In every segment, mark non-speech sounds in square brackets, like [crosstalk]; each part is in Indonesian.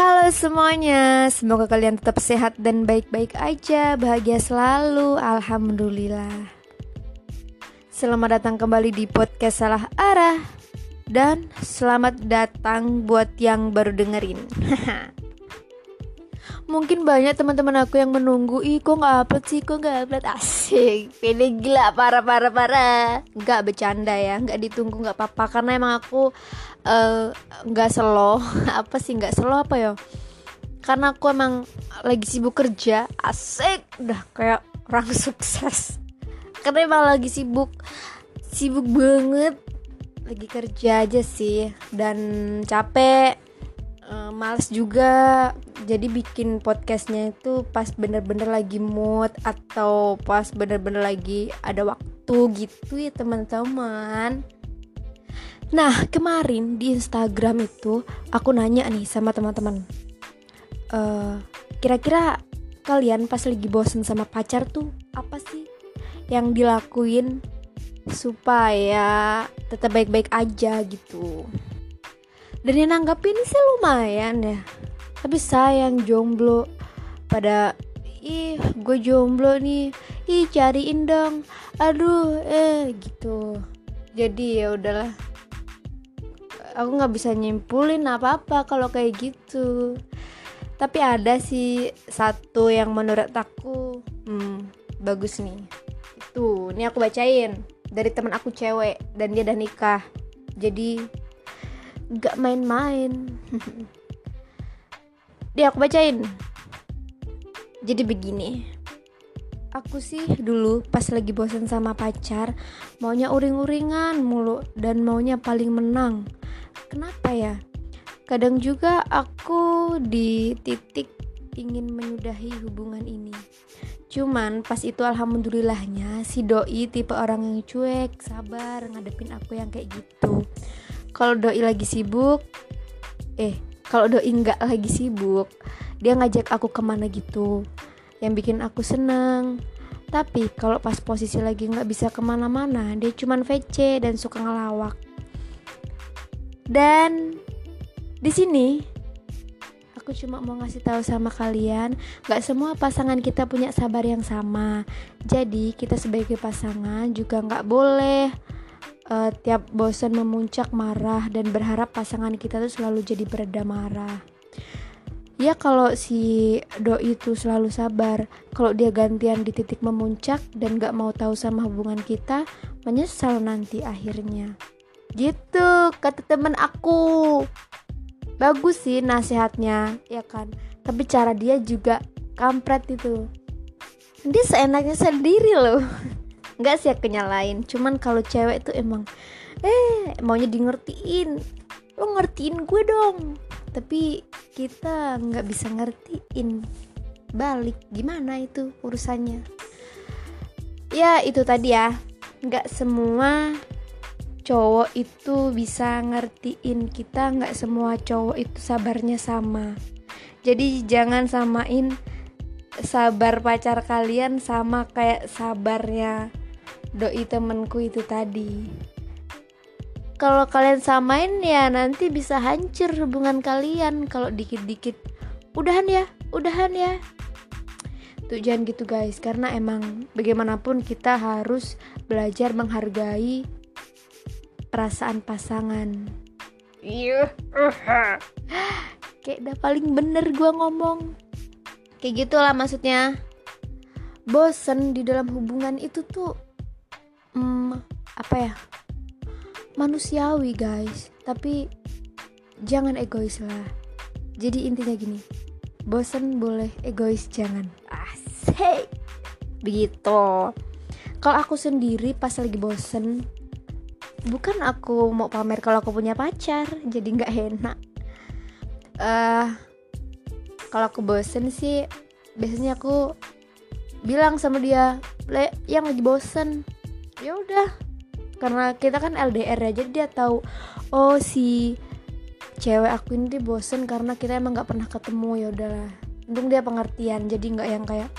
Halo semuanya, semoga kalian tetap sehat dan baik-baik aja, bahagia selalu, alhamdulillah. Selamat datang kembali di podcast Salah Arah dan selamat datang buat yang baru dengerin. [laughs] Mungkin banyak teman-teman aku yang menunggu Ih kok gak upload sih, kok gak upload? Asik, pilih gila, parah parah parah. Gak bercanda ya, gak ditunggu gak apa-apa. Karena emang aku uh, Gak slow. [laughs] Apa sih gak slow apa ya? Karena aku emang lagi sibuk kerja. Asik, udah kayak orang [laughs] sukses. Karena emang lagi sibuk Sibuk banget. Lagi kerja aja sih. Dan capek males juga. Jadi bikin podcastnya itu pas bener-bener lagi mood atau pas bener-bener lagi ada waktu gitu ya teman-teman. Nah kemarin di Instagram itu aku nanya nih sama teman-teman. Uh, kira-kira kalian pas lagi bosen sama pacar tuh apa sih yang dilakuin supaya tetap baik-baik aja gitu dan yang nanggapin sih lumayan ya. Tapi sayang jomblo. Pada ih gue jomblo nih. Ih cariin dong. Aduh eh gitu. Jadi ya udahlah. Aku nggak bisa nyimpulin apa apa kalau kayak gitu. Tapi ada sih satu yang menurut aku hmm, bagus nih. Itu ini aku bacain. Dari teman aku cewek dan dia udah nikah. Jadi gak main-main. Dia aku bacain. Jadi begini. Aku sih dulu pas lagi bosan sama pacar maunya uring-uringan mulu dan maunya paling menang. Kenapa ya? Kadang juga aku di titik ingin menyudahi hubungan ini. Cuman pas itu alhamdulillahnya si doi tipe orang yang cuek, sabar ngadepin aku yang kayak gitu kalau doi lagi sibuk eh kalau doi nggak lagi sibuk dia ngajak aku ke mana gitu yang bikin aku seneng. Tapi kalau pas posisi lagi nggak bisa ke mana-mana dia cuman VC dan suka ngelawak. Dan di sini aku cuma mau ngasih tahu sama kalian nggak semua pasangan kita punya sabar yang sama. Jadi kita sebagai pasangan juga nggak boleh uh, tiap bosan memuncak marah dan berharap pasangan kita tuh selalu jadi bereda marah. Ya kalau si doi itu selalu sabar kalau dia gantian di titik memuncak dan gak mau tahu sama hubungan kita menyesal nanti akhirnya. Gitu kata temen aku. Bagus sih nasihatnya ya kan? Tapi cara dia juga kampret itu. Dia seenaknya sendiri loh [laughs] nggak sih aku nyalain. Cuman kalau cewek tuh emang eh maunya di ngertiin lo ngertiin gue dong. Tapi kita nggak bisa ngertiin balik gimana itu urusannya. Ya itu tadi ya. Nggak semua cowok itu bisa ngertiin kita nggak semua cowok itu sabarnya sama. Jadi jangan samain sabar pacar kalian sama kayak sabarnya doi temenku itu tadi. Kalau kalian samain ya nanti bisa hancur hubungan kalian. Kalau dikit-dikit udahan ya udahan ya. Tuh jangan gitu guys. Karena emang bagaimanapun kita harus belajar menghargai perasaan pasangan. Iya kayak udah paling bener gue ngomong. Kayak gitulah maksudnya. Bosen di dalam hubungan itu tuh hmm, apa ya? Manusiawi guys. Tapi jangan egois lah. Jadi intinya gini bosen boleh egois jangan. Asik. Begitu. Kalau aku sendiri pas lagi bosen bukan aku mau pamer kalau aku punya pacar jadi nggak enak. Uh, kalau aku bosen sih biasanya aku bilang sama dia le yang lagi bosen ya udah. Karena kita kan LDR jadi dia tahu oh si cewek aku ini bosen karena kita emang nggak pernah ketemu. Ya udahlah. Untung dia pengertian jadi nggak yang kayak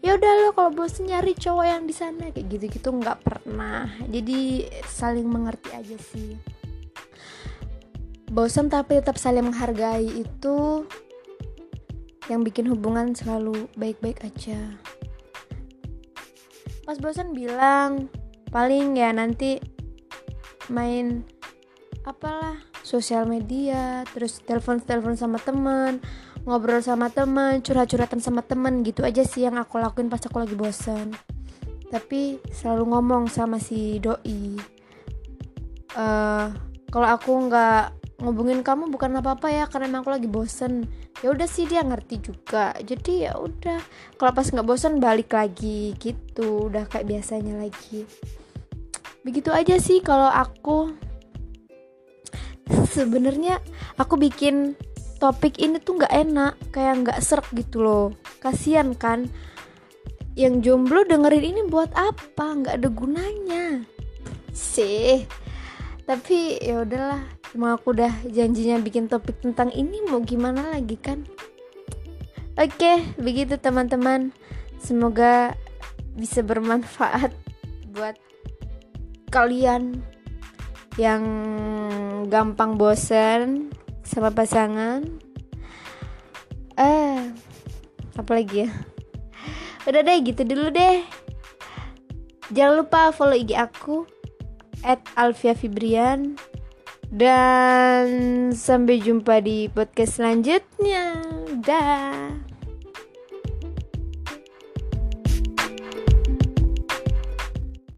ya udah lo kalau bosen nyari cowok yang di sana. Kayak gitu gitu nggak pernah. Jadi saling mengerti aja sih. Bosen tapi tetap saling menghargai itu yang bikin hubungan selalu baik-baik aja. Pas bosan bilang paling ya nanti main apalah sosial media terus telepon telepon sama temen ngobrol sama temen curhat-curhatan sama temen gitu aja sih yang aku lakuin pas aku lagi bosan tapi selalu ngomong sama si doi. Uh, kalau aku nggak ngubungin kamu bukan apa-apa ya karena emang aku lagi bosen. Ya udah sih dia ngerti juga. Jadi ya udah kalau pas nggak bosen balik lagi gitu udah kayak biasanya lagi. Begitu aja sih kalau aku. Sebenarnya aku bikin topik ini tuh nggak enak kayak nggak serak gitu loh. Kasian kan? Yang jomblo dengerin ini buat apa? Nggak ada gunanya. Sih tapi ya udahlah emang aku udah janjinya bikin topik tentang ini mau gimana lagi kan? Oke begitu teman-teman. Semoga bisa bermanfaat buat kalian yang gampang bosen sama pasangan. Eh apa lagi ya? Udah deh gitu dulu deh. Jangan lupa follow IG aku at dan sampai jumpa di podcast selanjutnya. Dah